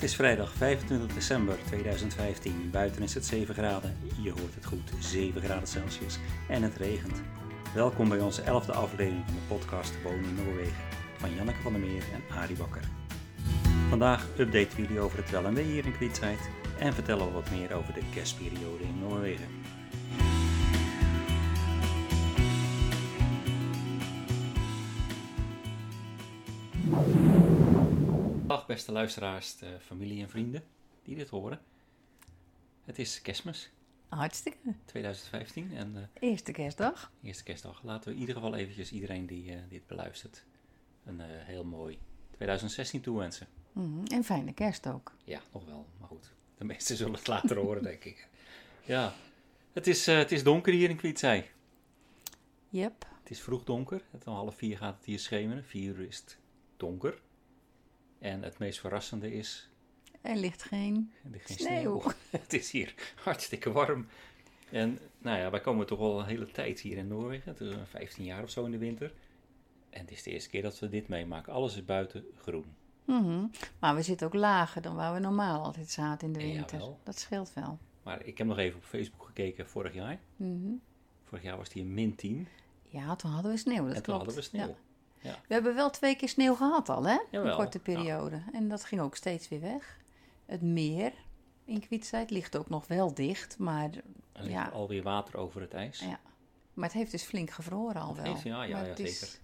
Het is vrijdag 25 december 2015. Buiten is het 7 graden. Je hoort het goed, 7 graden Celsius. En het regent. Welkom bij onze 11e aflevering van de podcast Wonen in Noorwegen. Van Janneke van der Meer en Arie Bakker. Vandaag updaten we jullie over het wel en wee hier in Kwietzijd. En vertellen we wat meer over de kerstperiode in Noorwegen. Dag beste luisteraars, familie en vrienden die dit horen. Het is kerstmis Hartstikke. 2015 en de Eerste kerstdag. eerste kerstdag. Laten we in ieder geval eventjes iedereen die eh, dit beluistert een eh, heel mooi 2016 toewensen. Mhm, En fijne kerst ook. Ja, nog wel, maar goed. De meesten zullen het later horen, denk ik. Ja, het is, eh, het is donker hier in Kwietsij. Yep. Het is vroeg donker. Het om half vier gaat het hier schemeren. Vier uur is het donker. En het meest verrassende is, Er ligt geen er ligt geen sneeuw. sneeuw. het is hier hartstikke warm. En nou ja, wij komen toch al een hele tijd hier in Noorwegen. Het is een 15 jaar of zo in de winter. En het is de eerste keer dat we dit meemaken. Alles is buiten groen. Mhm. Maar we zitten ook lager dan waar we normaal altijd zaten in de winter. Dat scheelt wel. Maar ik heb nog even op Facebook gekeken vorig jaar. Mhm. Vorig jaar was het hier min 10. Ja, toen hadden we sneeuw. Dat en toen klopt. hadden we sneeuw. Ja. Ja. We hebben wel twee keer sneeuw gehad al, hè? Jawel, Een korte ja. periode. En dat ging ook steeds weer weg. Het meer in Kwietzijd ligt ook nog wel dicht, maar, er ligt Ja. alweer water over het ijs. Ja, maar het heeft dus flink gevroren al wel. heeft- ja, ja, Maar ja, het is- zeker.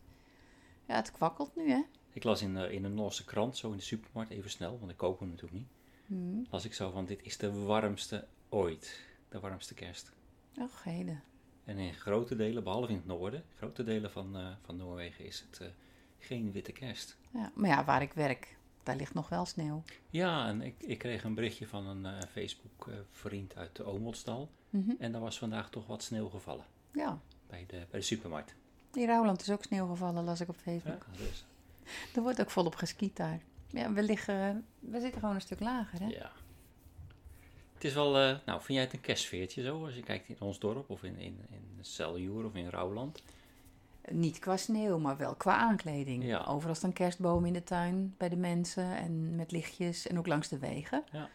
Ja, het kwakkelt nu, hè? Ik las in, eh, in een Noorse krant, zo in de supermarkt, even snel, want ik koop hem natuurlijk niet. Mhm. Las ik zo van, dit is de warmste ooit. De warmste kerst. Och, heden. En in grote delen, behalve in het noorden, grote delen van, eh, van Noorwegen is het eh, geen witte kerst. Ja, maar ja, waar ik werk, daar ligt nog wel sneeuw. Ja, en ik, ik kreeg een berichtje van een eh, Facebook-vriend uit de Oomoldstal. Mhm. En daar was vandaag toch wat sneeuw gevallen Ja, bij de, bij de supermarkt. in Rouwland is ook sneeuw gevallen, las ik op Facebook. Ja, dus, Er wordt ook volop geskiet daar. Ja, we, liggen, we zitten gewoon een stuk lager, hè? ja. Het is wel, eh, nou, vind jij het een kerstfeertje zo, als je kijkt in ons dorp of in, in, in Seljoer of in Rouwland? Niet qua sneeuw, maar wel qua aankleding. Ja. Overal staan kerstbomen in de tuin bij de mensen en met lichtjes en ook langs de wegen. Ja.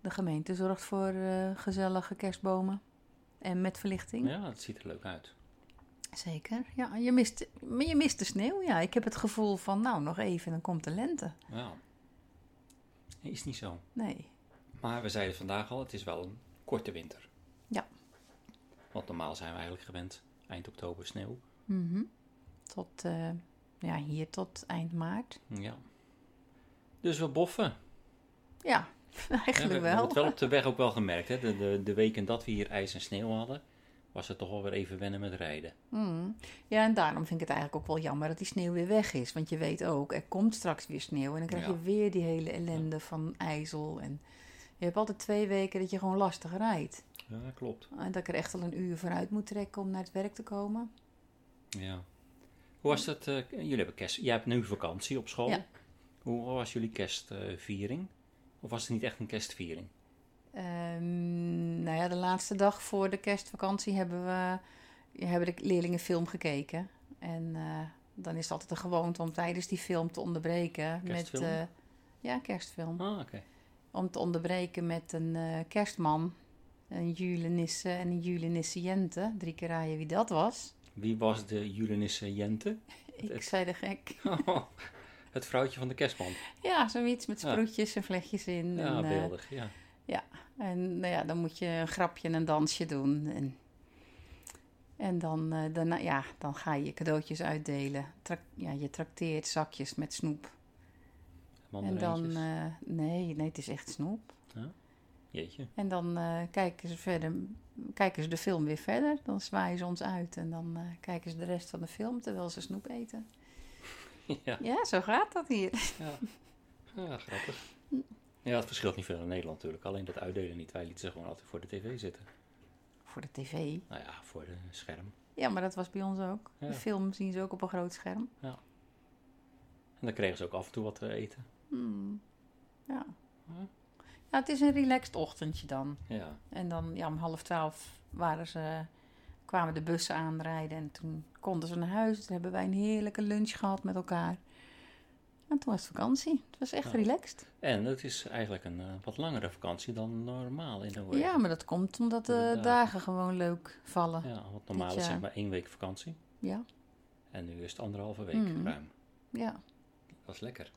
De gemeente zorgt voor eh, gezellige kerstbomen en met verlichting. Ja, het ziet er leuk uit. Zeker. Ja, je mist, maar je mist de sneeuw. Ja, ik heb het gevoel van, nou, nog even, dan komt de lente. Ja. Is niet zo. Nee. Maar we zeiden vandaag al, het is wel een korte winter. Ja. Want normaal zijn we eigenlijk gewend eind oktober sneeuw. Mhm. Tot, eh, ja, hier tot eind maart. Ja. Dus we boffen. Ja, Ja, we, eigenlijk we hebben wel. het wel op de weg ook wel gemerkt. Hè? De, de, de weken dat we hier ijs en sneeuw hadden, was het toch wel weer even wennen met rijden. Mm. Ja, en daarom vind ik het eigenlijk ook wel jammer dat die sneeuw weer weg is. Want je weet ook, er komt straks weer sneeuw. En dan krijg Ja. je weer die hele ellende van ijzel. En je hebt altijd twee weken dat je gewoon lastig rijdt. Ja, klopt. En dat ik er echt al een uur vooruit moet trekken om naar het werk te komen. Ja. Hoe was het? eh, jullie hebben kerst. Jij hebt nu vakantie op school. Ja. Hoe was jullie kerstviering? of was het niet echt een kerstviering? Ehm, nou ja, de laatste dag voor de kerstvakantie hebben we hebben de leerlingen film gekeken. En eh, dan is het altijd een gewoonte om tijdens die film te onderbreken. Kerstfilm? Met, eh, ja, kerstfilm. Ah, oké. Om te onderbreken met een eh, kerstman, een julenisse en een julenissejente. Drie keer raaien wie dat was. Wie was de Julenisse Jente? Ik Het- zei de gek. het vrouwtje van de kerstman. Ja, zoiets met Ja. sproetjes en vlechtjes in. Ja, en, eh, beeldig. Ja. En nou ja, dan moet je een grapje en een dansje doen. En, en dan, eh, daarna, ja, dan ga je cadeautjes uitdelen. Trak- ja, je trakteert zakjes met snoep. En dan, eh, nee, nee, het is echt snoep. Jeetje. En dan eh, kijken, ze verder, kijken ze de film weer verder. Dan zwaaien ze ons uit. En dan eh, kijken ze de rest van de film terwijl ze snoep eten. ja. Ja, zo gaat dat hier. Ja. ja, grappig. Ja, het verschilt niet veel in Nederland natuurlijk. Alleen dat uitdelen niet. Wij lieten ze gewoon altijd voor de tv zitten. Voor de tv. Nou ja, voor de scherm. Ja, maar dat was bij ons ook. Ja. De film zien ze ook op een groot scherm. En dan kregen ze ook af en toe wat te eten. Hmm. Ja. Ja. ja, het is een relaxed ochtendje dan. Ja. En dan ja, om half twaalf waren ze, kwamen de bussen aanrijden en toen konden ze naar huis. Toen hebben wij een heerlijke lunch gehad met elkaar. En toen was het vakantie. Het was echt Ja. relaxed. En het is eigenlijk een eh, wat langere vakantie dan normaal in Noorwegen. Ja, maar dat komt omdat de de dagen. dagen gewoon leuk vallen. Ja, want normaal is zeg maar één week vakantie. Ja, En nu is het anderhalve week Mhm. ruim. ja. Dat is lekker.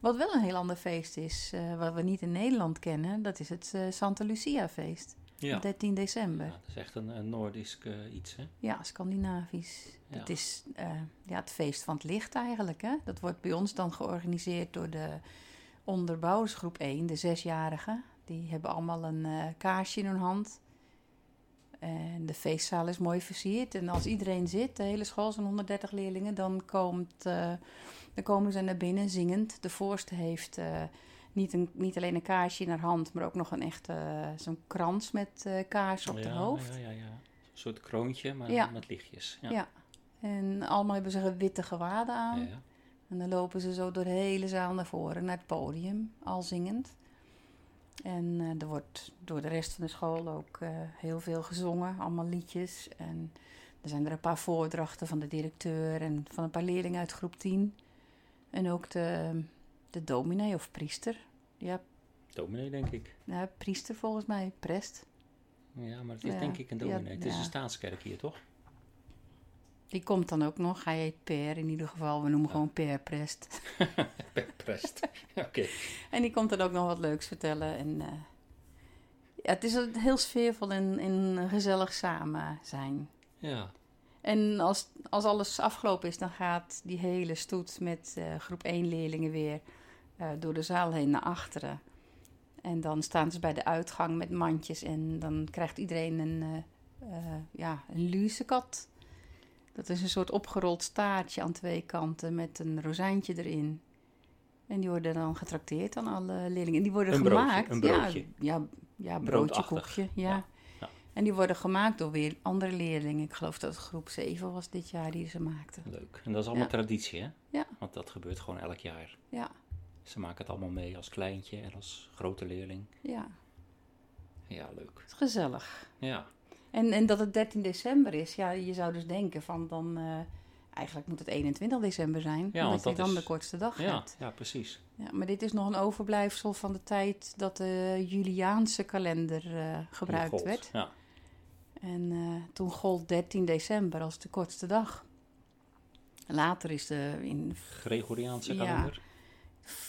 Wat wel een heel ander feest is, eh, wat we niet in Nederland kennen, dat is het eh, Santa Lucia feest. Ja, 13 december. ja dat is echt een, een Noordisch eh, iets, hè? Ja, Scandinavisch. Ja. Het is ja, het feest van het licht eigenlijk. Hè? Dat wordt bij ons dan georganiseerd door de onderbouwersgroep 1, de zesjarigen. Die hebben allemaal een kaarsje in hun hand. En de feestzaal is mooi versierd. En als iedereen zit, de hele school, zo'n 130 leerlingen, dan, komt, dan komen ze naar binnen zingend. De voorste heeft eh, niet, een, niet alleen een kaarsje in haar hand, maar ook nog een echte eh, zo'n krans met eh kaars op ja, haar hoofd. Ja, ja, ja. Een soort kroontje, maar Ja. met lichtjes. Ja. Ja. En allemaal hebben ze witte gewaden aan. En dan lopen ze zo door de hele zaal naar voren, naar het podium, al zingend. En er wordt door de rest van de school ook heel veel gezongen, allemaal liedjes. En er zijn er een paar voordrachten van de directeur en van een paar leerlingen uit groep 10. En ook de, de dominee of priester. Ja, Dominee, denk ik. ja, priester volgens mij, prest. Ja, maar het is Ja, denk ik een ja, dominee. het is een staatskerk hier, toch? Die komt dan ook nog. Hij heet Per in ieder geval. We noemen Ja. gewoon Per Prest. Prest. Oké. En die komt dan ook nog wat leuks vertellen. En, eh, ja, het is heel sfeervol en, en gezellig samen zijn. Ja. En als, als alles afgelopen is, dan gaat die hele stoet met eh, groep 1 leerlingen weer eh, door de zaal heen naar achteren. En dan staan ze bij de uitgang met mandjes en dan krijgt iedereen een, eh ja, een luzekat. Dat is een soort opgerold staartje aan twee kanten met een rozijntje erin. En die worden dan getrakteerd aan alle leerlingen. En die worden Een broodje, gemaakt. een broodje. Ja, ja, ja broodje, koekje. Ja. En die worden gemaakt door weer andere leerlingen. Ik geloof dat het groep 7 was dit jaar die ze maakten. Leuk. En dat is allemaal Ja. traditie, hè? Ja. Want dat gebeurt gewoon elk jaar. Ja, Ze maken het allemaal mee als kleintje en als grote leerling. ja. Ja, leuk. Het is gezellig. Ja. En, en dat het 13 december is, ja, je zou dus denken van dan... eh, eigenlijk moet het 21 december zijn, Ja, omdat want je dan is- de kortste dag Ja, hebt. ja, precies. Ja, maar dit is nog een overblijfsel van de tijd dat de Juliaanse kalender eh, gebruikt werd. Ja. En eh, toen gold 13 december als de kortste dag. Later is de, in Gregoriaanse Ja. kalender.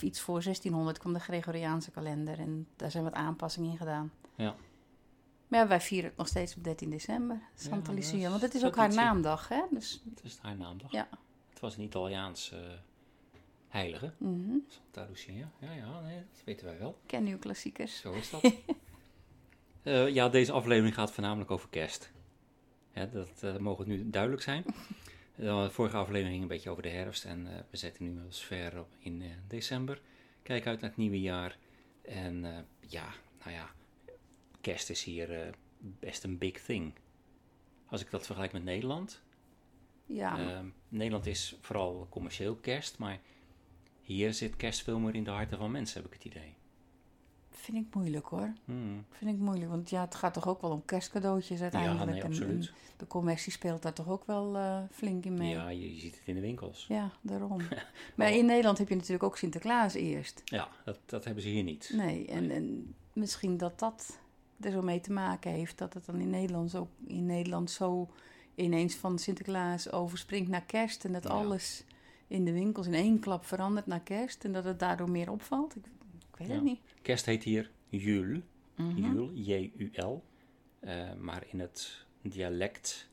iets voor 1600 kwam de Gregoriaanse kalender en daar zijn wat aanpassingen in gedaan. Ja. Maar ja, wij vieren het nog steeds op 13 december, Santa Lucia. Want het is ook haar naamdag, hè? Dus, Het is haar naamdag. Ja. Het was een Italiaans eh, heilige. mhm. Santa Lucia. Ja, ja, nee, dat weten wij wel. Ken uw klassiekers. Zo is dat. Eh, ja, deze aflevering gaat voornamelijk over kerst. Hè, dat eh, mogen nu duidelijk zijn. De vorige aflevering ging een beetje over de herfst en eh, we zitten nu als ver op in eh, december. Kijk uit naar het nieuwe jaar. En eh, ja, nou ja, kerst is hier eh, best een big thing. Als ik dat vergelijk met Nederland. Ja, Nederland is vooral commercieel kerst, maar hier zit kerst veel meer in de harten van mensen, heb ik het idee. Vind ik moeilijk hoor. Hmm. Vind ik moeilijk, want ja, het gaat toch ook wel om kerstcadeautjes uiteindelijk. Ja, nee, absoluut. En, de commercie speelt daar toch ook wel eh, flink in mee. Ja, je, je ziet het in de winkels. Ja, daarom. maar in Nederland heb je natuurlijk ook Sinterklaas eerst. Ja, dat, dat hebben ze hier niet. Nee, en, en misschien dat dat er zo mee te maken heeft. Dat het dan in Nederland zo, in Nederland zo ineens van Sinterklaas overspringt naar kerst. En dat Ja. alles in de winkels in één klap verandert naar kerst. En dat het daardoor meer opvalt. Ik weet Ja. het niet. Kerst heet hier Jul, Mhm. Jul, J-U-L. Eh, maar in het dialect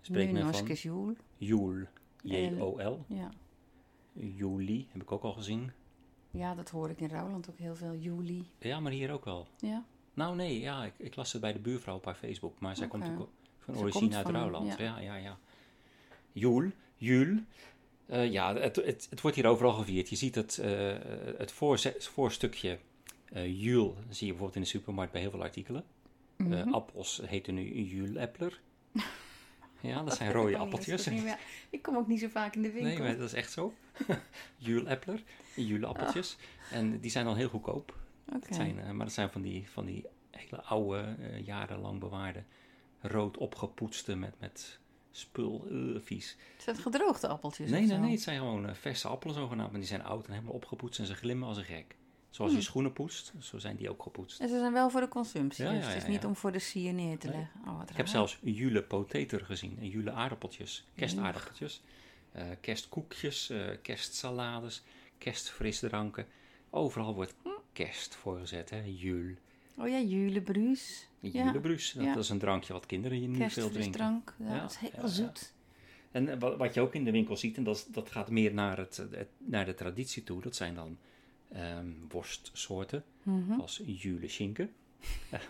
spreekt men van eens Joel. Joel, J-O-L. Ja. Juli heb ik ook al gezien. ja, dat hoor ik in Rouwland ook heel veel. Juli. Ja, maar hier ook wel. Ja, Nou nee, ja, ik, ik las het bij de buurvrouw op haar Facebook, maar zij komt ook van origine uit Rouwland. ja. Ja, ja, ja. Joel, Jul. Eh, ja, het, het, het wordt hier overal gevierd. Je ziet het, eh, het voorstukje eh Jul, zie je bijvoorbeeld in de supermarkt bij heel veel artikelen. Mhm. appels heten nu Julepler. Ja, dat zijn rode appeltjes. niet meer- Ik kom ook niet zo vaak in de winkel. Nee, maar dat is echt zo. Julepler, Juleappeltjes. En die zijn dan heel goedkoop. Oké. Zijn, maar dat zijn van die, van die hele oude, jarenlang bewaarde, rood opgepoetste met, met spul, eh, vies. Zijn het gedroogde appeltjes? Nee, nee, nee, het zijn gewoon eh, verse appelen zogenaamd, maar die zijn oud en helemaal opgepoetst en ze glimmen als een gek. Zoals je Hmm. schoenen poetst, zo zijn die ook gepoetst. En ze zijn wel voor de consumptie, Ja, dus ja, het is niet om voor de sier neer te Nee. leggen. Oh, wat Ik heb zelfs jule potater gezien en jule aardappeltjes, kerstaardappeltjes, eh, kerstkoekjes, eh, kerstsalades, kerstfrisdranken. Overal wordt kerst voorgezet, hè, jul. Oh ja, julebruus. Ja, Julebruus, dat ja. is een drankje wat kinderen hier nu veel drinken. kerstfrisdrank. Ja, Ja, dat is heel zoet. En eh, wat, wat je ook in de winkel ziet, en dat, dat gaat meer naar, het, het- naar de traditie toe, dat zijn dan ehm, worstsoorten, Mhm. als jule schinken. dat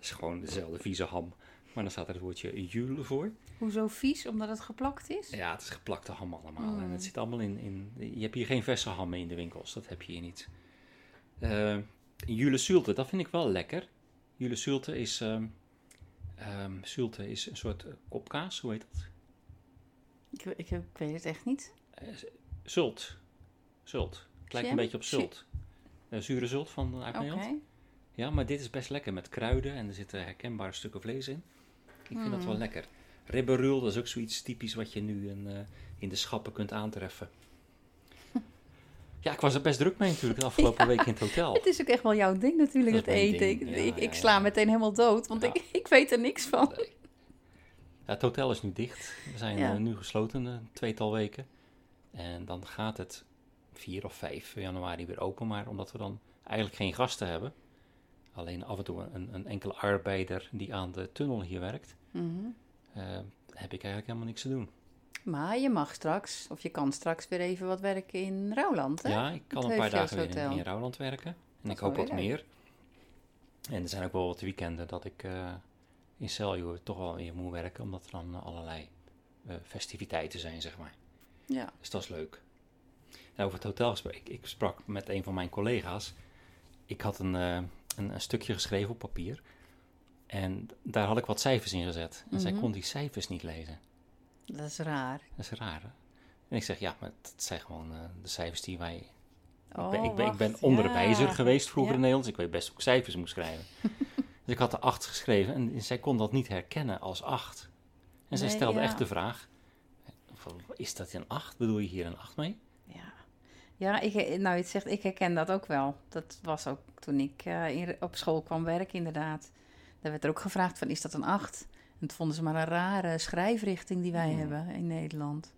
is gewoon dezelfde vieze ham, maar dan staat er het woordje jule voor. Hoezo vies? Omdat het geplakt is? Ja, het is geplakte ham allemaal. En Mm. het zit allemaal in, in. Je hebt hier geen verse hammen in de winkels. Dat heb je hier niet. Eh Jule Zulte, dat vind ik wel lekker. Jule Zulte is. ehm ehm, Zulte is een soort eh, kopkaas, hoe heet dat? Ik, ik, ik weet het echt niet. Eh, Zult. Zult. Het lijkt Jam? een beetje op Zu- zult. Eh, zure zult van uit Oké. Nederland. Ja, maar dit is best lekker met kruiden en er zitten herkenbare stukken vlees in. Ik vind dat Mm. wel lekker. Ribberul, dat is ook zoiets typisch wat je nu in, in de schappen kunt aantreffen. Ja, ik was er best druk mee natuurlijk de afgelopen week in het hotel. Het is ook echt wel jouw ding natuurlijk, Dat het eten. Ik, Ja, ik, sla meteen helemaal dood, want Ja. ik, ik weet er niks van. Ja, het hotel is nu dicht. We zijn eh, nu gesloten een tweetal weken. En dan gaat het 4 of 5 januari weer open. Maar omdat we dan eigenlijk geen gasten hebben, alleen af en toe een, een enkele arbeider die aan de tunnel hier werkt, Mhm. eh, heb ik eigenlijk helemaal niks te doen. Maar je mag straks, of je kan straks weer even wat werken in Rouwland, hè? Ja, ik kan Het een paar dagen weer in, in Rouwland werken. En ik hoop wat meer. En er zijn ook wel wat weekenden dat ik eh, in Celjo toch wel weer moet werken, omdat er dan allerlei eh, festiviteiten zijn, zeg maar. Ja. Dus dat is leuk. Nou, over het hotel gesproken. Ik, sprak met een van mijn collega's. Ik had een, eh, een, een stukje geschreven op papier. En daar had ik wat cijfers in gezet. En zij Mhm. kon die cijfers niet lezen. Dat is raar. Dat is raar, hè? En ik zeg, ja, maar dat zijn gewoon eh, de cijfers die wij... Oh, ik, ben, ik, ben, onderwijzer geweest vroeger in Nederlands. Dus ik weet best hoe ik cijfers moet schrijven. dus ik had de 8 geschreven en zij kon dat niet herkennen als 8. En zij stelde echt de vraag, is dat een 8? Bedoel je hier een 8 mee? Ja. Ja, nou, ik, nou, je zegt, ik herken dat ook wel. Dat was ook toen ik eh, op school kwam werken, inderdaad. Daar werd er ook gevraagd van, is dat een 8? Dat vonden ze maar een rare schrijfrichting die wij hebben in Nederland.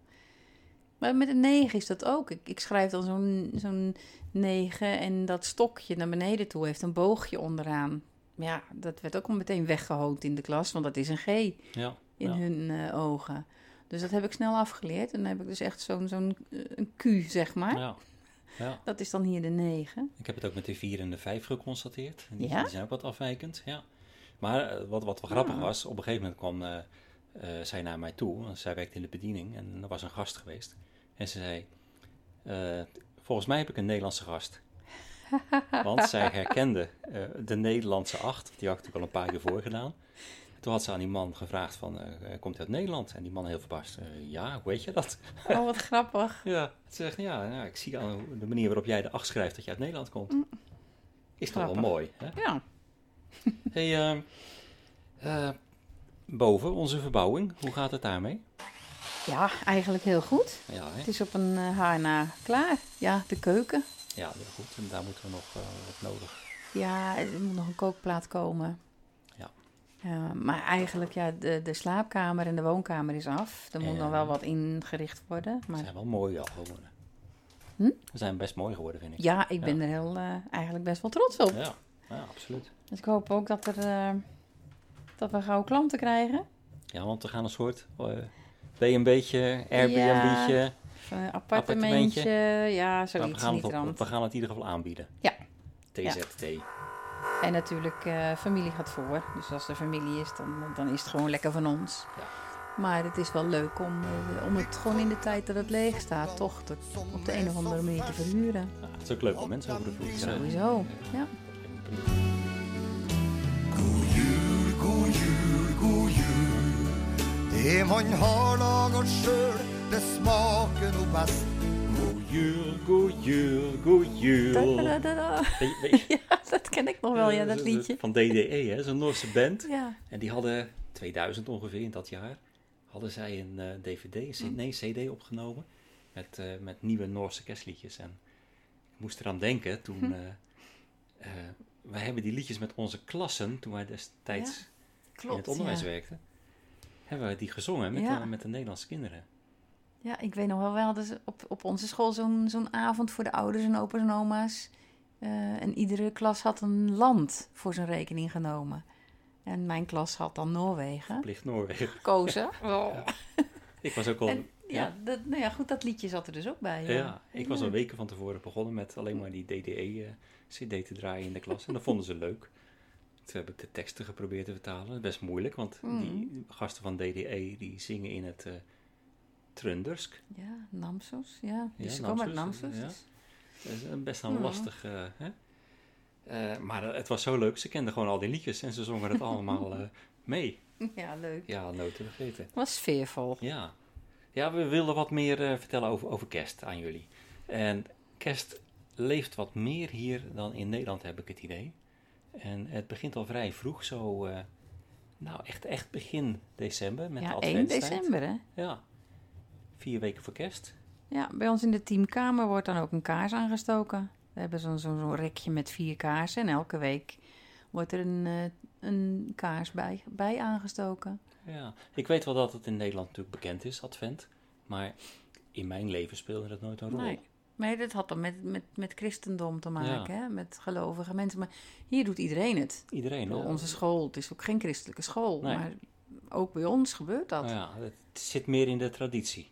Maar met een negen is dat ook. Ik, ik schrijf dan zo'n zo'n negen en dat stokje naar beneden toe heeft een boogje onderaan. Ja, dat werd ook al meteen weggehoond in de klas, want dat is een G Ja. in ja. hun eh, ogen. Dus dat heb ik snel afgeleerd. En dan heb ik dus echt zo'n zo'n eh, een Q, zeg maar. Ja. ja. Dat is dan hier de 9. Ik heb het ook met de 4 en de 5 geconstateerd. Die, Ja? die zijn ook wat afwijkend, ja. Maar eh, wat, wat wel grappig was, op een gegeven moment kwam eh, eh, zij naar mij toe. Want zij werkte in de bediening en er was een gast geweest. En ze zei, volgens mij heb ik een Nederlandse gast. Want zij herkende de Nederlandse 8. Die had ik natuurlijk al een paar keer voorgedaan. Toen had ze aan die man gevraagd van, komt hij uit Nederland? En die man heel verbaasd, ja, hoe weet je dat? Oh, wat grappig. Ja, ze zegt, ja, ja, ik zie aan de manier waarop jij de 8 schrijft dat je uit Nederland komt. Is toch wel mooi, hè? Ja. Hey, ehm, eh, boven onze verbouwing, hoe gaat het daarmee? ja, eigenlijk heel goed. Ja, hè? Het is op een eh, haar na klaar. Ja, de keuken. ja heel goed. En daar moeten we nog eh, wat nodig. Ja, er moet nog een kookplaat komen. Ja. Maar eigenlijk, ja, de, de slaapkamer en de woonkamer is af. Er moet nog wel wat ingericht worden. Ze Maar zijn wel mooi al geworden. Hm? Ze zijn best mooi geworden, vind ik. ja, ik ben er heel, eigenlijk best wel trots op. Ja, ja, absoluut. Dus ik hoop ook dat, er, eh, dat we gauw klanten krijgen. Ja, want we gaan een soort eh B&B'tje, Airbnb'tje. Of een appartementje. Ja, Maar we, zoiets gaan niet het op- we gaan het in ieder geval aanbieden. Ja. TZT. En natuurlijk, eh, familie gaat voor. Dus als er familie is, dan, dan is het gewoon lekker van ons. Ja. Maar het is wel leuk om, eh, om het gewoon in de tijd dat het leeg staat, toch te- op de een of andere manier te verhuren. Ja, het is ook leuk om mensen over de vloer te krijgen. Sowieso. Ja. Det man har lagat sjøl, det smaker nog best. God jul, god jul, god jul. Da-da-da-da. Weet je- weet je- Ja, dat ken ik nog wel, ja, dat liedje. Van DDE, hè, zo'n Norse band. Ja. En die hadden 2000 ongeveer in dat jaar. hadden zij een eh, dvd, een Hm. C- nee, cd opgenomen met, eh, met nieuwe Noorse kerstliedjes. En ik moest eraan denken toen... Hm. eh, eh, wij hebben die liedjes met onze klassen, toen wij destijds in Klopt. het onderwijs ja. werkten, hebben we die gezongen met, Ja. de, met de Nederlandse kinderen. Ja, ik weet nog wel, hadden op, op onze school zo'n zo'n avond voor de ouders en opa's en oma's. Eh, en iedere klas had een land voor zijn rekening genomen. En mijn klas had dan Noorwegen Plicht Noorwegen. gekozen. Ja. Ik was ook al... En, ja, ja, Dat, nou ja, goed, dat liedje zat er dus ook bij. ja, ik was al weken van tevoren begonnen met alleen maar die DDE-CD te draaien in de klas. En dat vonden ze leuk. Toen heb ik de teksten geprobeerd te vertalen. Best moeilijk, want Mm. die gasten van DDE die zingen in het eh Trundersk. Ja, Namsos, ja. Ja, Dus komen uit Namsos, ja. dus- Dat is een best Mm. lastig... eh, hè? Eh, maar het was zo leuk. Ze kenden gewoon al die liedjes en ze zongen het allemaal mee. ja, leuk. Ja, nooit te vergeten. Het was sfeervol. Ja. ja, we wilden wat meer vertellen over, over kerst aan jullie. En kerst leeft wat meer hier dan in Nederland, heb ik het idee. En het begint al vrij vroeg, zo... eh, nou, echt, echt begin december met de ja, 1 adventstijd. december, hè? Ja. Vier weken voor kerst. Ja, bij ons in de teamkamer wordt dan ook een kaars aangestoken. We hebben zo'n rekje met vier kaarsen. En elke week wordt er een, eh, een kaars bij, bij aangestoken. Ja, ik weet wel dat het in Nederland natuurlijk bekend is, advent. Maar in mijn leven speelde dat nooit een rol. Nee. Nee, dat had dan met, met, met christendom te maken, hè? met gelovige mensen. Maar hier doet iedereen het. Iedereen. Hè? onze school, het is ook geen christelijke school. Nee. Maar ook bij ons gebeurt dat. Nou ja, het zit meer in de traditie.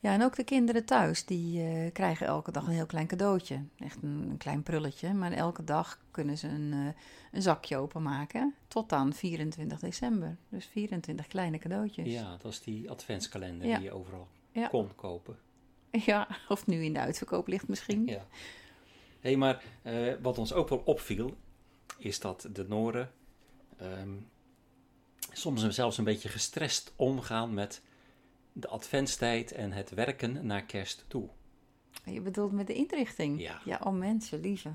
Ja, en ook de kinderen thuis, die eh, krijgen elke dag een heel klein cadeautje. Echt een, een klein prulletje, maar elke dag kunnen ze een, eh, een zakje openmaken. Tot aan 24 december. Dus 24 kleine cadeautjes. Ja, dat is die adventskalender Ja. die je overal kon kopen. Ja, of nu in de uitverkoop ligt misschien. Ja. Hé, maar eh, wat ons ook wel opviel, is dat de Noren ehm, soms zelfs een beetje gestrest omgaan met de adventstijd en het werken naar kerst toe. Je bedoelt met de inrichting? Ja. Ja, oh mensen, lieve.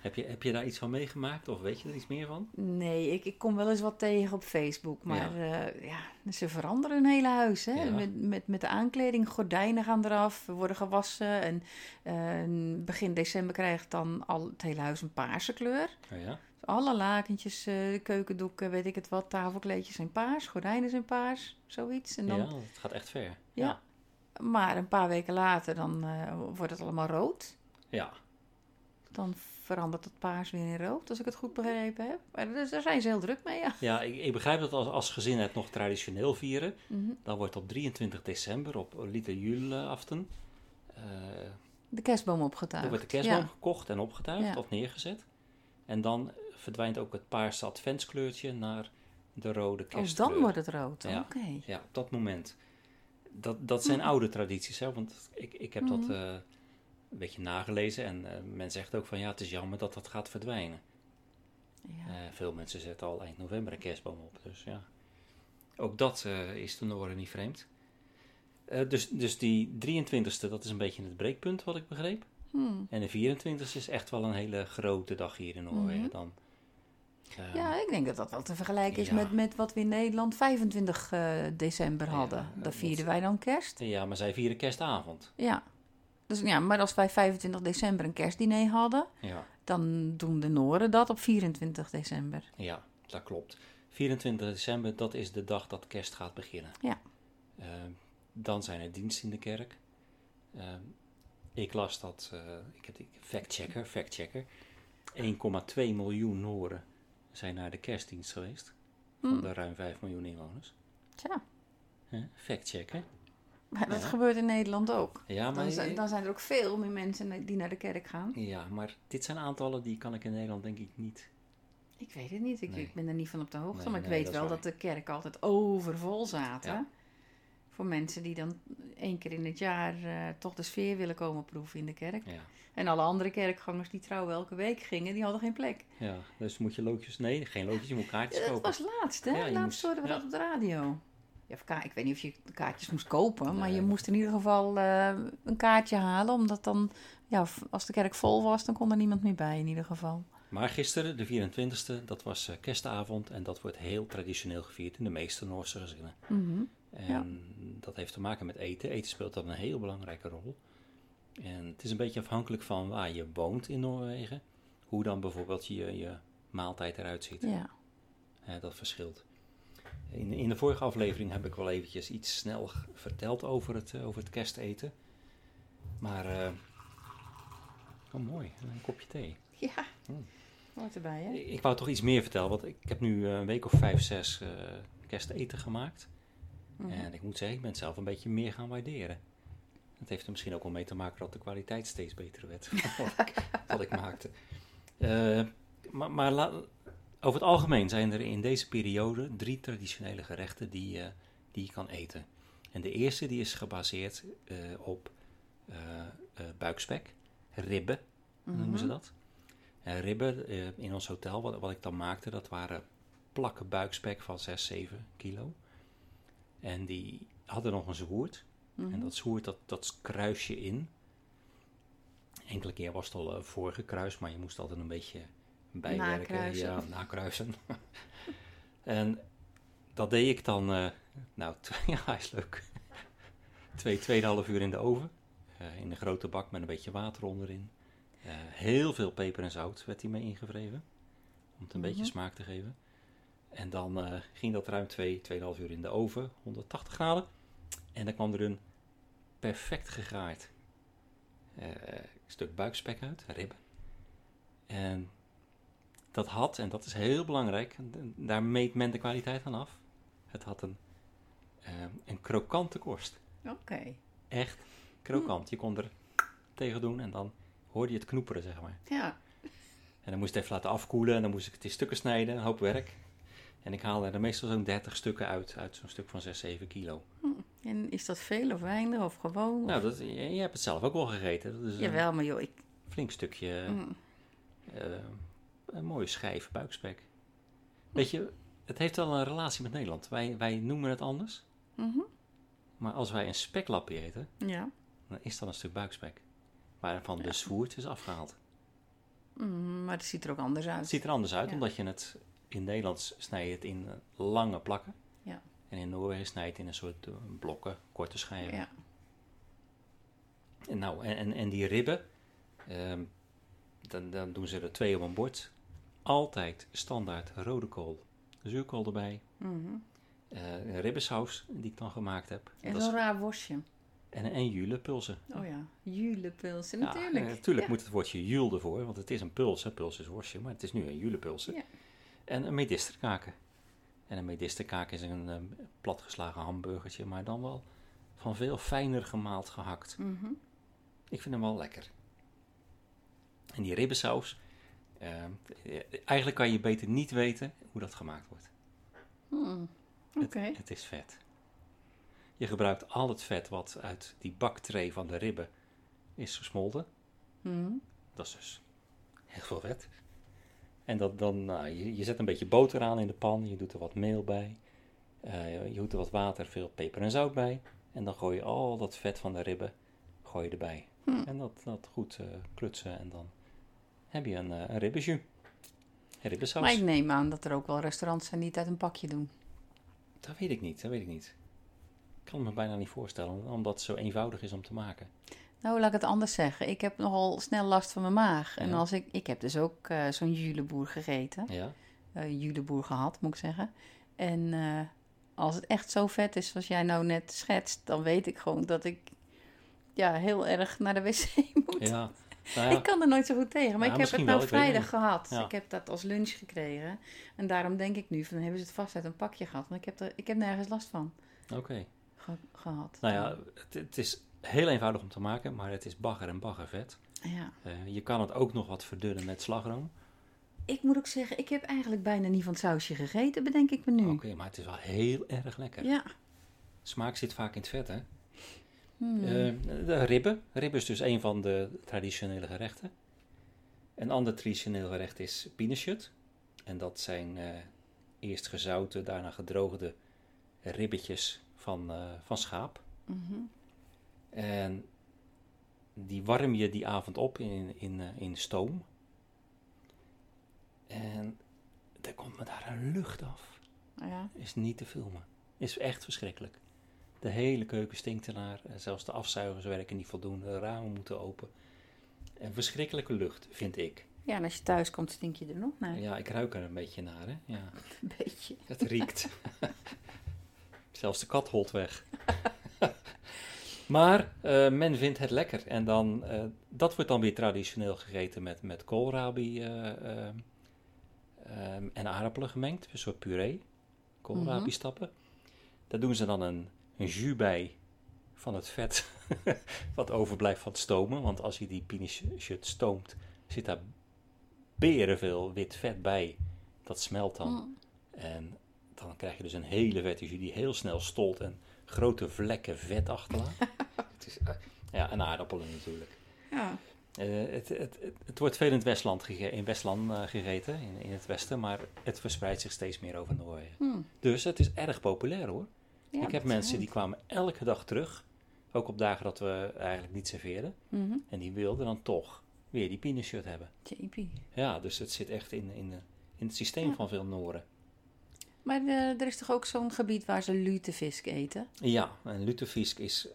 Heb je, heb je daar iets van meegemaakt of weet je er iets meer van? Nee, ik, ik kom wel eens wat tegen op Facebook. Maar ja, ja ze veranderen hun hele huis. Hè? Ja. Met, met, met de aankleding, gordijnen gaan eraf, worden gewassen. En eh, begin december krijgt dan al het hele huis een paarse kleur. Oh ja? Alle lakentjes, eh, keukendoeken, weet ik het wat, tafelkleedjes zijn paars, gordijnen zijn paars, zoiets. En dan, ja, het gaat echt ver. Ja. Maar een paar weken later dan eh, wordt het allemaal rood. Ja. Dan verandert het paars weer in rood, als ik het goed begrepen heb. Maar dus daar zijn ze heel druk mee, ja. Ja, ik, ik begrijp dat als, als gezin het nog traditioneel vieren. Mhm. Dan wordt op 23 december, op Little Juleaften, eh De kerstboom opgetuigd. dan wordt de kerstboom Ja. gekocht en opgetuigd Ja. of neergezet. En dan verdwijnt ook het paarse adventskleurtje naar de rode Oh, kerstkleur. dan wordt het rood. Ja. Oké. Ja, op dat moment. Dat, dat zijn oude tradities, hè? want ik, ik heb dat Mhm. Een beetje nagelezen. En eh, men zegt ook van ja, het is jammer dat dat gaat verdwijnen. Ja. Eh, veel mensen zetten al eind november een kerstboom op. Dus ja, ook dat eh, is de Noren niet vreemd. Dus, dus die 23e, dat is een beetje het breekpunt wat ik begreep. Hmm. En de 24e is echt wel een hele grote dag hier in Noorwegen Mhm. dan. Ja, ik denk dat dat wel te vergelijken is Ja. met, met wat we in Nederland 25 eh, december Ja, hadden. dat- Dan vierden wij dan kerst. ja, maar zij vieren kerstavond. Ja. Dus ja, maar als wij 25 december een kerstdiner hadden, Ja, dan doen de Noren dat op 24 december. ja, dat klopt. 24 december, dat is de dag dat kerst gaat beginnen. Ja. Eh, dan zijn er diensten in de kerk. Eh, ik las dat, eh, ik heb factchecker, factchecker. 1,2 miljoen Noren zijn naar de kerstdienst geweest. Van Hmm. de ruim 5 miljoen inwoners. Tja? Factchecker. Maar dat Ja. gebeurt in Nederland ook. Ja, maar, Dan zijn, dan zijn er ook veel meer mensen die naar de kerk gaan. ja, maar dit zijn aantallen die kan ik in Nederland denk ik niet. Ik weet het niet, ik, Nee. ben er niet van op de hoogte. Nee, maar ik nee, weet dat wel dat de kerken altijd overvol zaten. Ja. Voor mensen die dan één keer in het jaar eh, toch de sfeer willen komen proeven in de kerk. Ja. En alle andere kerkgangers die trouw elke week gingen, die hadden geen plek. ja, dus moet je loodjes, nee, geen loodjes, je moet kaartjes dat kopen. was laatst, hè? Laatst moest- hoorden we dat op de radio. Ja, of ik weet niet of je kaartjes moest kopen, maar je moest in ieder geval eh, een kaartje halen. Omdat dan, ja, als de kerk vol was, dan kon er niemand meer bij in ieder geval. Maar gisteren, de 24e, dat was eh, kerstavond en dat wordt heel traditioneel gevierd in de meeste Noorse gezinnen. Mhm. En heeft te maken met eten. Eten speelt dan een heel belangrijke rol. En het is een beetje afhankelijk van waar je woont in Noorwegen. Hoe dan bijvoorbeeld je, je maaltijd eruit ziet. Ja. Hè, dat verschilt. In, in de vorige aflevering heb ik wel eventjes iets snel verteld over het, eh, over het kersteten. Maar, eh, oh mooi, een kopje thee. Ja. Hoort erbij, hè? Ik, ik wou toch iets meer vertellen, want ik heb nu eh, een week of vijf, zes kersteten gemaakt. Mhm. En ik moet zeggen, ik ben zelf een beetje meer gaan waarderen. Het heeft er misschien ook wel mee te maken dat de kwaliteit steeds beter werd van wat, ik, wat ik maakte. Maar maar la- over het algemeen zijn er in deze periode drie traditionele gerechten die, je die je kan eten. En de eerste die is gebaseerd eh, op eh, eh, buikspek, ribben noemen ze Mhm. dat. En ribben eh, in ons hotel, wat, wat ik dan maakte, dat waren plakken buikspek van 6, 7 kilo. En die hadden nog een zwoerd. Mhm. En dat zwoerd, dat, dat kruis je in. Enkele keer was het al voorgekruist, maar je moest altijd een beetje bijwerken. Nakruisen. Ja, nakruisen. en dat deed ik dan, uh, nou, ja, is leuk. Twee, tweeënhalf uur in de oven. Uh, in een grote bak met een beetje water onderin. Uh, heel veel peper en zout werd hij mee ingevreven. Om het een Mhm. beetje smaak te geven. En dan ging dat ruim 2, 2,5 uur in de oven, 180 graden. En dan kwam er een perfect gegaard uh, stuk buikspek uit, ribben. En dat had, en dat is heel belangrijk, daar meet men de kwaliteit van af. Het had een, uh, een krokante korst. Oké. Okay. Echt krokant. Je kon er tegen doen en dan hoorde je het knoeperen, zeg maar. Ja. En dan moest ik het even laten afkoelen en dan moest ik het in stukken snijden, een hoop werk. En ik haalde er meestal zo'n 30 stukken uit, uit zo'n stuk van 6, 7 kilo. Hm. En is dat veel of weinig of gewoon? Nou, dat, je, je, hebt het zelf ook wel gegeten. Dat is Jawel, maar joh, ik... Flink stukje, mm. uh, een mooie schijf buikspek. Weet je, het heeft wel een relatie met Nederland. Wij, wij noemen het anders. Mm -hmm. Maar als wij een speklappie eten, ja. dan is dat een stuk buikspek. Waarvan ja. de zwoerd is afgehaald. Mm, maar het ziet er ook anders uit. Het ziet er anders uit, ja. omdat je het in Nederland snij je het in lange plakken. Ja. En in Noorwegen snij je het in een soort uh, blokken, korte schijven. Ja. En, nou, en, en, en die ribben, um, dan, dan doen ze er twee op een bord. Altijd standaard rode kool, zuurkool erbij. Mm -hmm. uh, een ribbensaus die ik dan gemaakt heb. En zo'n raar worstje. En, en julepulsen. Oh ja, julepulsen, ja, natuurlijk. Ja, natuurlijk moet het woordje jul ervoor, want het is een puls. Hè. Puls is worstje, maar het is nu een julepulsen. Ja. En een medisterkaken. En een medisterkaak is een um, platgeslagen hamburgertje, maar dan wel van veel fijner gemaald gehakt. Mm -hmm. Ik vind hem wel lekker. En die ribbensaus, eigenlijk kan je beter niet weten hoe dat gemaakt wordt. Mm. Oké. Okay. Het, het, is vet. Je gebruikt al het vet wat uit die baktray van de ribben is gesmolten. Mm. Dat is dus heel veel vet. En dat, dan, nou, je, je, zet een beetje boter aan in de pan, je doet er wat meel bij, uh, je doet er wat water, veel peper en zout bij. En dan gooi je al dat vet van de ribben gooi je erbij. Hm. En dat, dat goed uh, klutsen en dan heb je een, uh, een ribbensaus. Maar ik neem aan dat er ook wel restaurants zijn die het uit een pakje doen. Dat weet ik niet, dat weet ik niet. Ik kan me bijna niet voorstellen, omdat het zo eenvoudig is om te maken. Nou, laat ik het anders zeggen. Ik heb nogal snel last van mijn maag. Ja. En als ik, ik heb dus ook uh, zo'n juleboer gegeten. Ja. Uh, juleboer gehad, moet ik zeggen. En uh, als het echt zo vet is zoals jij nou net schetst, dan weet ik gewoon dat ik ja, heel erg naar de wc moet. Ja. Nou ja. Ik kan er nooit zo goed tegen, maar Ja, ik heb het nou wel, vrijdag gehad. Ja. Ik heb dat als lunch gekregen. En daarom denk ik nu, van hebben ze het vast uit een pakje gehad. Want ik heb, er, ik heb nergens last van Oké. ge- gehad. Nou ja, het, het is heel eenvoudig om te maken, maar het is bagger en baggervet. ja. Uh, je kan het ook nog wat verdunnen met slagroom. Ik moet ook zeggen, ik heb eigenlijk bijna niet van het sausje gegeten, bedenk ik me nu. Oké, maar het is wel heel erg lekker. Ja. Smaak zit vaak in het vet, hè? Hmm. Uh, de ribben. Ribben is dus een van de traditionele gerechten. Een ander traditioneel gerecht is pinashut. En dat zijn uh, eerst gezouten, daarna gedroogde ribbetjes van, uh, van schaap. Mm -hmm. En die warm je die avond op in, in, in stoom. En er komt me daar een lucht af. Ja. Is niet te filmen. Is echt verschrikkelijk. De hele keuken stinkt ernaar. En zelfs de afzuigers werken niet voldoende. De ramen moeten open. En verschrikkelijke lucht, vind ik. Ja, en als je thuis komt, stink je er nog naar. Ja, ik ruik er een beetje naar, hè. Ja, Een beetje. het riekt. Zelfs de kat holt weg. maar eh, men vindt het lekker. En dan, eh, dat wordt dan weer traditioneel gegeten met, met koolrabi eh, eh, ehm, en aardappelen gemengd. Een soort puree. Koolrabi stappen. Daar doen ze dan een, een jus bij van het vet wat overblijft van het stomen. Want als je die pinachet stoomt, zit daar berenveel wit vet bij. Dat smelt dan. Mm. En dan krijg je dus een hele vette jus die heel snel stolt en grote vlekken vet achterlaat. het is, eh, ja, en aardappelen natuurlijk. Ja. Eh, het, het, het, het wordt veel in het Westland, gege- in Westland eh, gegeten, in, in het Westen, maar het verspreidt zich steeds meer over Noorwegen. Hm. Dus het is erg populair hoor. Ja, Ik heb mensen die kwamen elke dag terug, ook op dagen dat we eigenlijk niet serveerden. Mhm. En die wilden dan toch weer die pinashirt hebben. Jeepie. Ja, dus het zit echt in, in, in het systeem Ja. van veel Nooren. Maar eh, er is toch ook zo'n gebied waar ze lutefisk eten? Ja, en lutefisk is,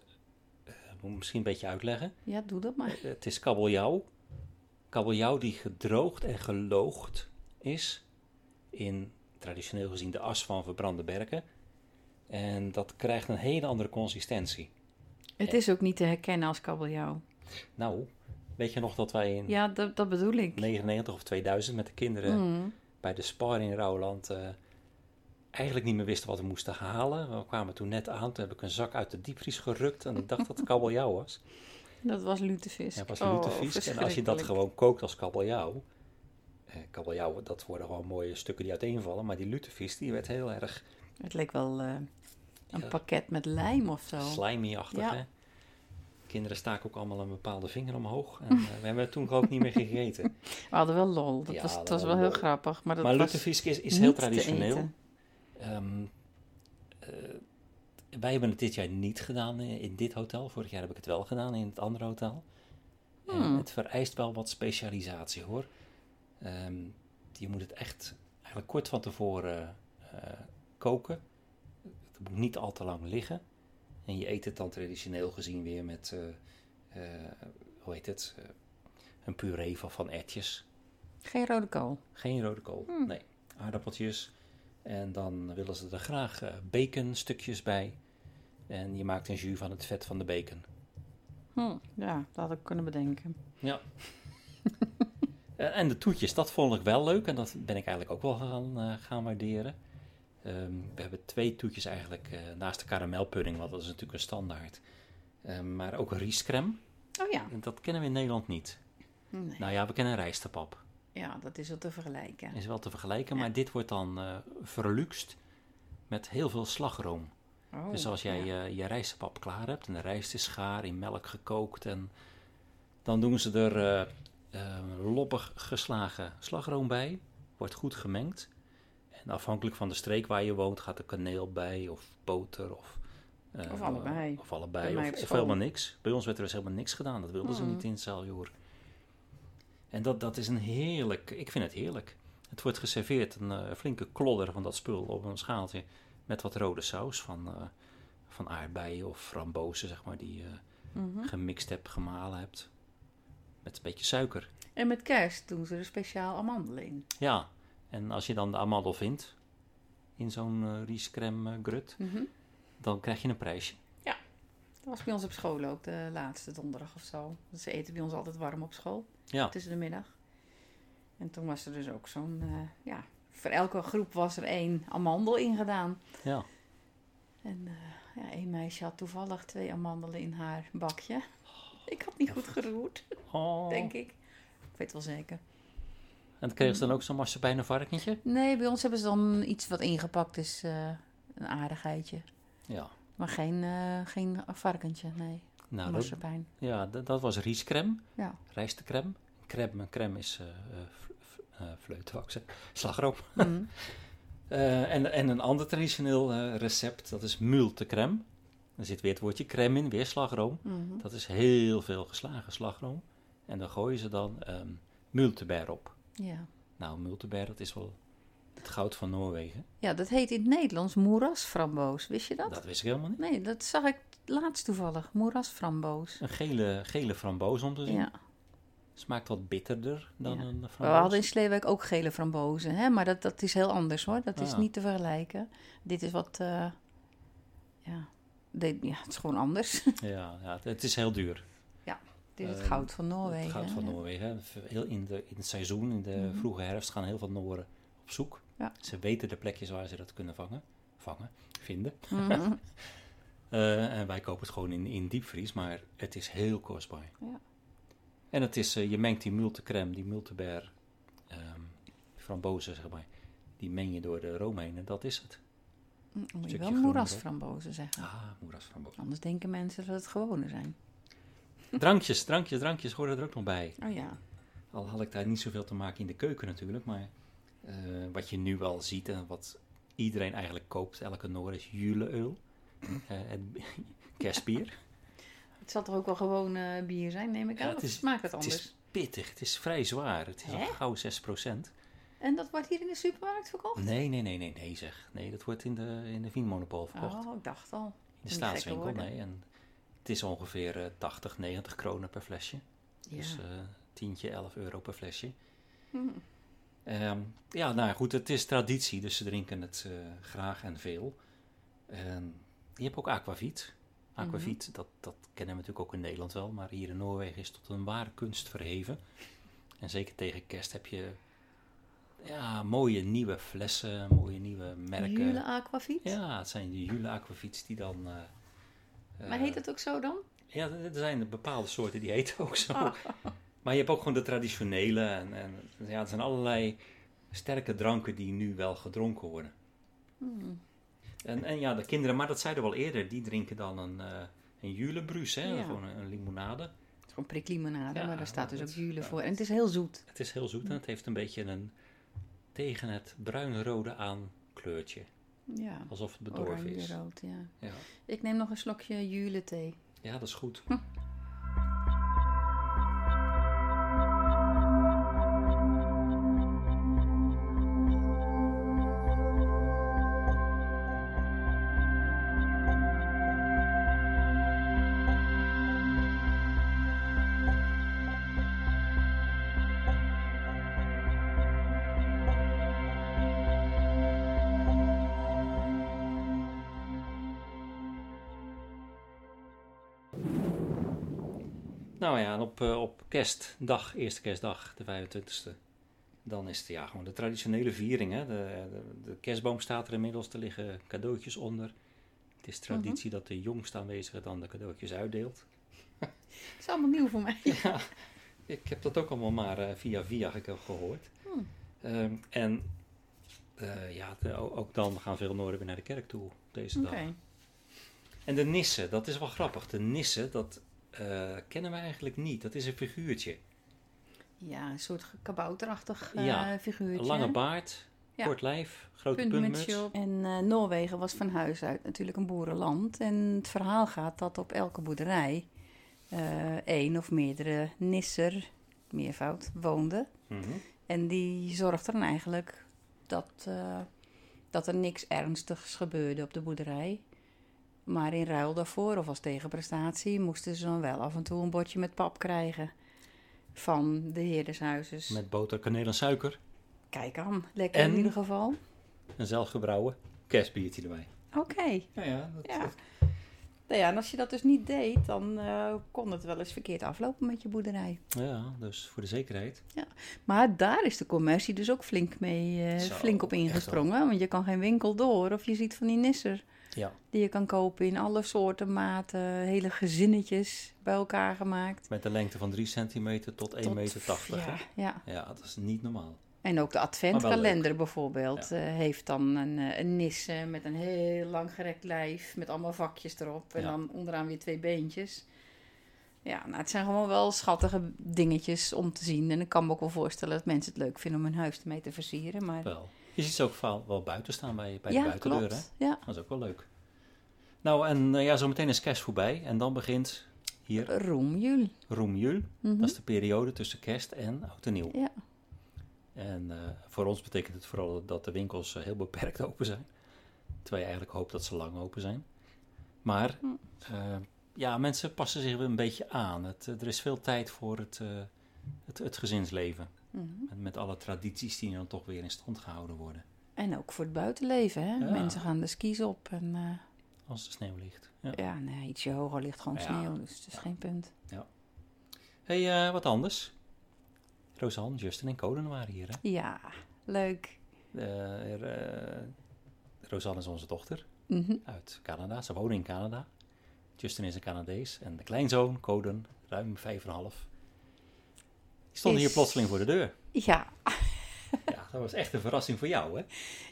eh, moet ik misschien een beetje uitleggen. Ja, doe dat maar. Eh, Het is kabeljauw. Kabeljauw die gedroogd en geloogd is in traditioneel gezien de as van verbrande berken. En dat krijgt een hele andere consistentie. Het is ook niet te herkennen als kabeljauw. Nou, weet je nog dat wij in Ja, dat, dat bedoel ik. 99 of 2000 met de kinderen Mm. bij de Spar in Rouwland eh, eigenlijk niet meer wisten wat we moesten halen. We kwamen toen net aan, toen heb ik een zak uit de diepvries gerukt en ik dacht dat het kabeljauw was. Dat was lutefisk. Ja, was Oh, lutefisk. En als je dat verschrikkelijk. gewoon kookt als kabeljauw. Eh, kabeljauw, dat worden gewoon mooie stukken die uiteenvallen. Maar die lutefisk, die werd heel erg Het leek wel eh, een Ja. pakket met lijm of zo. slimy-achtig. Ja. Hè? Kinderen staken ook allemaal een bepaalde vinger omhoog. En eh, we hebben het toen ook niet meer gegeten. We hadden wel lol. Dat Ja, was, dat was wel heel grappig. Maar dat maar lutefisk is, is heel traditioneel. Ehm, eh, wij hebben het dit jaar niet gedaan in, dit hotel. Vorig jaar heb ik het wel gedaan in het andere hotel. En Hmm. het vereist wel wat specialisatie hoor. Ehm, je moet het echt eigenlijk kort van tevoren koken. Het moet niet al te lang liggen. En je eet het dan traditioneel gezien weer met, eh, eh, hoe heet het, Eh, een puree van, van ertjes. Geen rode kool. Geen rode kool, Hmm. nee. Aardappeltjes. En dan willen ze er graag eh, baconstukjes bij. En je maakt een jus van het vet van de bacon. Hm, ja, dat had ik kunnen bedenken. Ja. En de toetjes, dat vond ik wel leuk. En dat ben ik eigenlijk ook wel gaan, gaan waarderen. Ehm, we hebben twee toetjes eigenlijk eh, naast de karamelpudding, want dat is natuurlijk een standaard. Ehm, maar ook riescreme. Oh ja. En dat kennen we in Nederland niet. Nee. Nou ja, we kennen rijstepap. Ja, dat is wel te vergelijken. Is wel te vergelijken, Ja. maar dit wordt dan eh verluxt met heel veel slagroom. Oh, dus als jij ja. je, je rijstepap klaar hebt en de rijst is gaar, in melk gekookt, en dan doen ze er eh, eh, loppig geslagen slagroom bij. Wordt goed gemengd. En afhankelijk van de streek waar je woont, gaat er kaneel bij, of boter, of... eh, Of allebei. Of allebei, of, helemaal niks. Bij ons werd er dus helemaal niks gedaan. Dat wilden ze Mm. niet in Saljoer. En dat, dat is een heerlijk... Ik vind het heerlijk. Het wordt geserveerd, een eh, flinke klodder van dat spul op een schaaltje met wat rode saus van, eh, van aardbeien of frambozen, zeg maar, die je Mhm. gemixt hebt, gemalen hebt. Met een beetje suiker. En met kerst doen ze er speciaal amandelen in. Ja, en als je dan de amandel vindt in zo'n riescrème eh, grut, Mhm. dan krijg je een prijsje. Dat was bij ons op school ook de laatste donderdag of zo. Ze eten bij ons altijd warm op school, Ja, tussen de middag. En toen was er dus ook zo'n, eh, ja, voor elke groep was er één amandel ingedaan. ja. En eh, ja, één meisje had toevallig twee amandelen in haar bakje. Ik had niet goed geroerd, Oh. denk ik. Ik weet wel zeker. En kregen ze dan ook zo'n marsepeinen varkentje? Nee, bij ons hebben ze dan iets wat ingepakt is. eh, een aardigheidje. Ja. Maar geen, eh, geen varkentje, nee. Nou, dat, ja, dat, dat was riescrème, Ja. rijstecrème. Crème, crème is zeggen. Slagroom. Mhm. En, en een ander traditioneel recept, dat is multecrème. Er zit weer het woordje crème in, weer slagroom. Mhm. Dat is heel veel geslagen slagroom. En dan gooien ze dan multeber op. Ja. Nou, multeber, dat is wel Het goud van Noorwegen. Ja, dat heet in het Nederlands moerasframboos. Wist je dat? Dat wist ik helemaal niet. Nee, dat zag ik laatst toevallig. Moerasframboos. Een gele, gele framboos om te zien. Ja. Smaakt wat bitterder dan Ja. een We framboos. hadden in Sleewijk ook gele frambozen, hè? maar dat, dat is heel anders hoor. Dat is Ah. niet te vergelijken. Dit is wat, eh, ja, ja, het is gewoon anders. Ja, ja, het is heel duur. Dit is het Ehm, goud van Noorwegen. Het goud van? Noorwegen. Heel in, de, in het seizoen, in de Mhm. vroege herfst, gaan heel veel Nooren op zoek. Ja. Ze weten de plekjes waar ze dat kunnen vangen, vangen vinden. Mhm. Eh, en wij kopen het gewoon in, in diepvries, maar het is heel kostbaar. Ja. En het is, eh, je mengt die multecrème, die multeber, ehm frambozen zeg maar, die meng je door de room heen en dat is het. Moet je wel moerasframbozen zeggen. Ah, moerasframbozen. Anders denken mensen dat het gewone zijn. Drankjes, drankjes, drankjes horen er ook nog bij. Oh ja. Al had ik daar niet zoveel te maken in de keuken natuurlijk, maar eh, wat je nu wel ziet en wat iedereen eigenlijk koopt, elke Noor, is juleöl. Eh, het kerstbier. Het zal toch ook wel gewoon eh, bier zijn, neem ik Ja, aan? het of smaakt het Het anders? is pittig, het is vrij zwaar. Het is Hè? al gauw 6%. En dat wordt hier in de supermarkt verkocht? Nee, nee, nee, nee, nee zeg. Nee, dat wordt in de, in de Wienmonopool verkocht. Oh, ik dacht al. in de staatswinkel, nee. En het is ongeveer eh, 80, 90 kronen per flesje. Ja. Dus eh tientje, 11 euro per flesje. Hm. Ehm, ja, nou goed, het is traditie, dus ze drinken het eh, graag en veel. En je hebt ook aquavit. Aquavit, dat, dat kennen we natuurlijk ook in Nederland wel, maar hier in Noorwegen is tot een ware kunst verheven. En zeker tegen kerst heb je ja, mooie nieuwe flessen, mooie nieuwe merken. Jule Aquavit? Ja, het zijn de Jule Aquavits die dan... eh, Maar eh, heet het ook zo dan? ja, er zijn bepaalde soorten die heten ook zo. Ah. Maar je hebt ook gewoon de traditionele. En, en ja, er zijn allerlei sterke dranken die nu wel gedronken worden. Hmm. En, en ja, de kinderen, maar dat zeiden we al eerder, die drinken dan een, uh, een julebrus, hè? Ja. gewoon een, een limonade. Het is gewoon priklimonade, Ja, maar daar staat dus ook Jule voor. En het is heel zoet. Het is heel zoet en het heeft een beetje een tegen het bruinrode aan kleurtje. Ja, Alsof het bedorven is. oranje-rood, ja. Ja. Ik neem nog een slokje Jule thee. ja, dat is goed. Nou ja, op, eh, op kerstdag, eerste kerstdag, de 25e, dan is het ja, gewoon de traditionele viering. Hè? De, de, de kerstboom staat er inmiddels, er liggen cadeautjes onder. Het is traditie dat de jongste aanwezige dan de cadeautjes uitdeelt. Het is allemaal nieuw voor mij. Ja, ik heb dat ook allemaal maar eh, via via ge- gehoord. Hmm. Ehm, en eh, ja, de- ook dan gaan veel Noorden weer naar de kerk toe op deze Oké. dag. En de nissen, dat is wel grappig. De nissen, dat eh, kennen we eigenlijk niet. Dat is een figuurtje. Ja, een soort kabouterachtig eh, Ja, figuurtje. Een lange baard, Ja. kort lijf, grote puntmuts. En eh, Noorwegen was van huis uit natuurlijk een boerenland. En het verhaal gaat dat op elke boerderij één of meerdere nisser, meervoud, woonde. Mhm. En die zorgde dan eigenlijk dat, dat er niks ernstigs gebeurde op de boerderij. Maar in ruil daarvoor, of als tegenprestatie, moesten ze dan wel af en toe een bordje met pap krijgen van de heer des huizes. Met boter, kaneel en suiker. Kijk aan, lekker En? in ieder geval. Een zelfgebrouwen kerstbiertje erbij. Oké. Ja, ja, dat, Ja. dat- Nou ja, en als je dat dus niet deed, dan eh, kon het wel eens verkeerd aflopen met je boerderij. ja, dus voor de zekerheid. Maar daar is de commercie dus ook flink, mee, eh, Zo, flink op ingesprongen. Want je kan geen winkel door of je ziet van die nisser Ja, die je kan kopen in alle soorten, maten, hele gezinnetjes bij elkaar gemaakt. met een lengte van 3 centimeter tot 1,80 Tot- meter. 80, ja, ja. ja, dat is niet normaal. En ook de adventkalender bijvoorbeeld eh, heeft dan een, eh, een nisse met een heel lang gerekt lijf met allemaal vakjes erop. En Ja. dan onderaan weer twee beentjes. Ja, nou, het zijn gewoon wel schattige dingetjes om te zien. En ik kan me ook wel voorstellen dat mensen het leuk vinden om hun huis ermee te versieren. Maar Wel. Je ziet ze ook vaal- wel buiten staan bij, bij ja, de buitendeur, hè? Ja. Dat is ook wel leuk. Nou, en eh, ja, zometeen is kerst voorbij. En dan begint hier Roemjul. Roemjul. Mhm. Dat is de periode tussen kerst en oud en nieuw. Ja. En eh, voor ons betekent het vooral dat de winkels eh, heel beperkt open zijn. Terwijl je eigenlijk hoopt dat ze lang open zijn. Maar Hm. ja, mensen passen zich weer een beetje aan. Het, er is veel tijd voor het, het, het gezinsleven. Mhm. Met, met alle tradities die dan toch weer in stand gehouden worden. En ook voor het buitenleven, hè? Ja. Mensen gaan de skis op en eh, Als de sneeuw ligt. Ja. ja, nee, ietsje hoger ligt gewoon Ja. sneeuw, dus het is Ja. geen punt. hey, eh, wat anders. Rosanne, Justin en Coden waren hier. Hè? Ja, leuk. Eh, Rosanne is onze dochter Mhm. uit Canada. Ze wonen in Canada. Justin is een Canadees. En de kleinzoon, Coden, ruim vijf en een half. Die stond Is- hier plotseling voor de deur. Ja. Ja, dat was echt een verrassing voor jou, hè?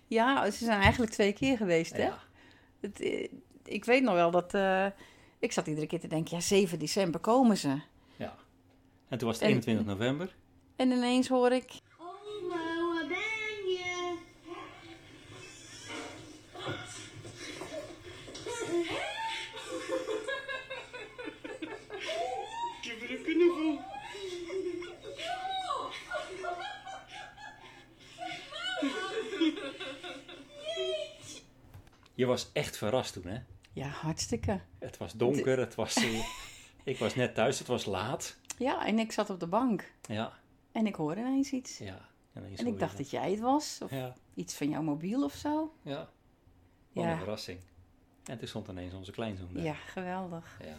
ja, ze zijn eigenlijk twee keer geweest, hè? Ja, Het, eh, ik weet nog wel dat... eh, ik zat iedere keer te denken, ja, 7 december komen ze. ja. En toen was het En- 21 november. En ineens hoor ik... Hallo, waar ben je? Geef me een knuffel. Je was echt verrast toen, hè? Ja, hartstikke. Het was donker, het was... eh, ik was net thuis, het was laat. Ja, en ik zat op de bank. Ja, En ik hoorde ineens iets. ja. En ik dacht dat jij het was. Of Ja, iets van jouw mobiel of zo. ja. Wat Ja. een verrassing. En toen stond ineens onze kleinzoon daar. Ja, geweldig. Ja.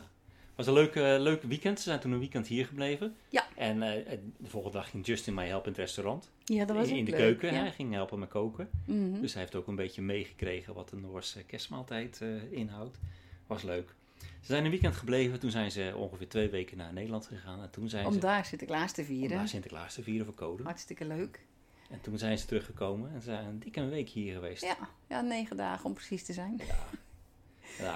Het was een leuk, leuk weekend. Ze zijn toen een weekend hier gebleven. Ja. En eh, de volgende dag ging Justin mij helpen in het restaurant. Ja, dat was in de leuk, keuken. Ja. Hij ging helpen met koken. Mhm. Dus hij heeft ook een beetje meegekregen wat de Noorse kerstmaaltijd eh, inhoudt. Was leuk. Ze zijn een weekend gebleven. Toen zijn ze ongeveer twee weken naar Nederland gegaan. En toen zijn Om ze daar Sinterklaas te om vieren. daar Sinterklaas te vieren voor Code. Hartstikke leuk. En toen zijn ze teruggekomen. En ze zijn een dikke week hier geweest. Ja, ja, negen dagen om precies te zijn. Ja,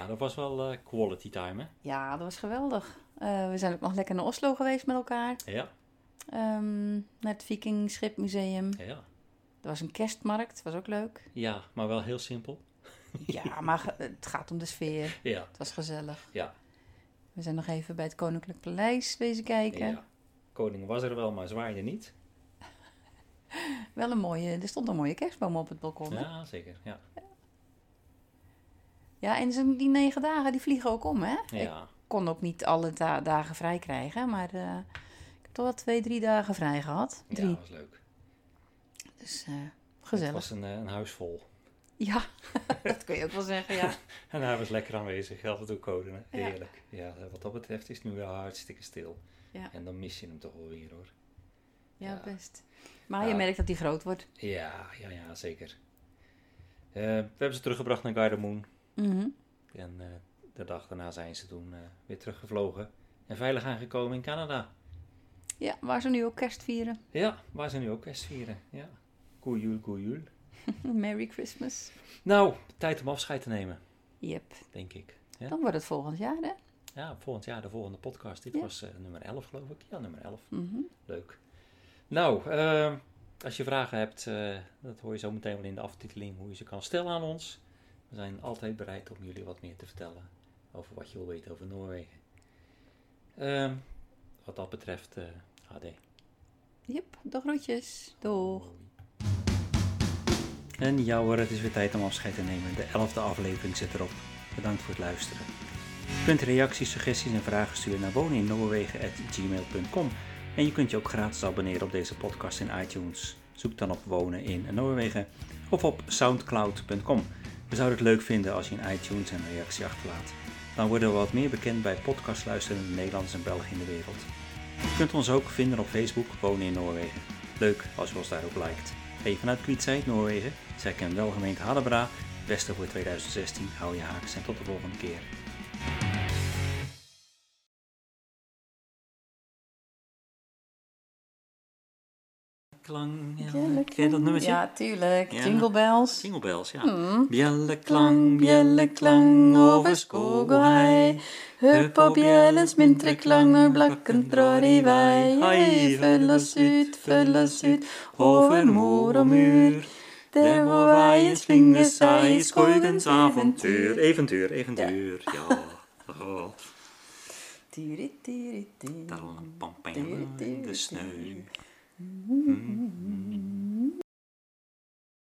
dat was wel eh, quality time, hè? Ja, dat was geweldig. Eh, we zijn ook nog lekker naar Oslo geweest met elkaar. Ja, Ehm, naar het Viking Schipmuseum. ja. Er was een kerstmarkt, was ook leuk. Ja, maar wel heel simpel. Ja, maar het gaat om de sfeer. Ja, Het was gezellig. ja. We zijn nog even bij het Koninklijk Paleis wezen kijken. ja. Koning was er wel, maar zwaaide niet. Wel een mooie, er stond een mooie kerstboom op het balkon. hè? Ja, zeker. Ja. Ja, en die negen dagen, die vliegen ook om, hè? Ik Ja. kon ook niet alle da- dagen vrij krijgen, maar eh, ik heb toch wel twee, drie dagen vrij gehad. ja, Drie. dat was leuk. Dus eh, Het gezellig. was een, eh, een huis vol. Ja, dat kun je ook wel zeggen, ja. En hij was lekker aanwezig, af en toe code. hè. Ja. Heerlijk. Ja. wat dat betreft is het nu wel hartstikke stil. Ja. En dan mis je hem toch wel weer hoor. Ja, Ja. best. Maar je Ja. merkt dat hij groot wordt. Ja, ja, ja, zeker. We hebben ze teruggebracht naar Mhm. En eh, de dag daarna zijn ze toen eh, weer teruggevlogen. En veilig aangekomen in Canada. Ja, waar ze nu ook kerst vieren. Ja, waar ze nu ook kerst vieren. Ja. Goeie goeie. Merry Christmas. Nou, tijd om afscheid te nemen, Yep. denk ik. Ja, Dan wordt het volgend jaar, hè? ja volgend jaar de volgende podcast. Dit Ja. was eh, nummer 11, geloof ik. Ja, nummer 11. Mhm. Leuk. Nou, eh, als je vragen hebt, dat hoor je zo meteen wel in de aftiteling, hoe je ze kan stellen aan ons. We zijn altijd bereid om jullie wat meer te vertellen over wat je wil weten over Noorwegen. Ehm, wat dat betreft, eh HD. Yep, de groetjes. Doeg. En ja hoor, het is weer tijd om afscheid te nemen. De elfde aflevering zit erop. Bedankt voor het luisteren. Je kunt reacties, suggesties en vragen sturen naar woneninnoorwegen.gmail.com En je kunt je ook gratis abonneren op deze podcast in iTunes. Zoek dan op Wonen in Noorwegen of op soundcloud.com. We zouden het leuk vinden als je in iTunes een reactie achterlaat. Dan worden we wat meer bekend bij podcastluisterende Nederlanders en Belgen in de wereld. Je kunt ons ook vinden op Facebook Wonen in Noorwegen. Leuk als je ons daar ook liked. Hey, vanuit Kvitsheid, Noorwegen, zij kennen wel gemeente Hadebra. Beste voor 2016, hou je haaks en tot de volgende keer. Klang, ja. Dat nummertje? Ja, tuurlijk. Ja. Jingle bells. Jingle bells, ja. Mm. Bjelleklang, bjelleklang over skog og hei. Hør på bjellens muntre klang når blakken drar i vei. Hei, følg oss ut, følg oss ut over mor og mur. Der hvor veien slynger seg i skogens avontuur. eventyr. Eventuur, eventuur, ja. Oh, Tiri, een pampen in de sneu. Mm.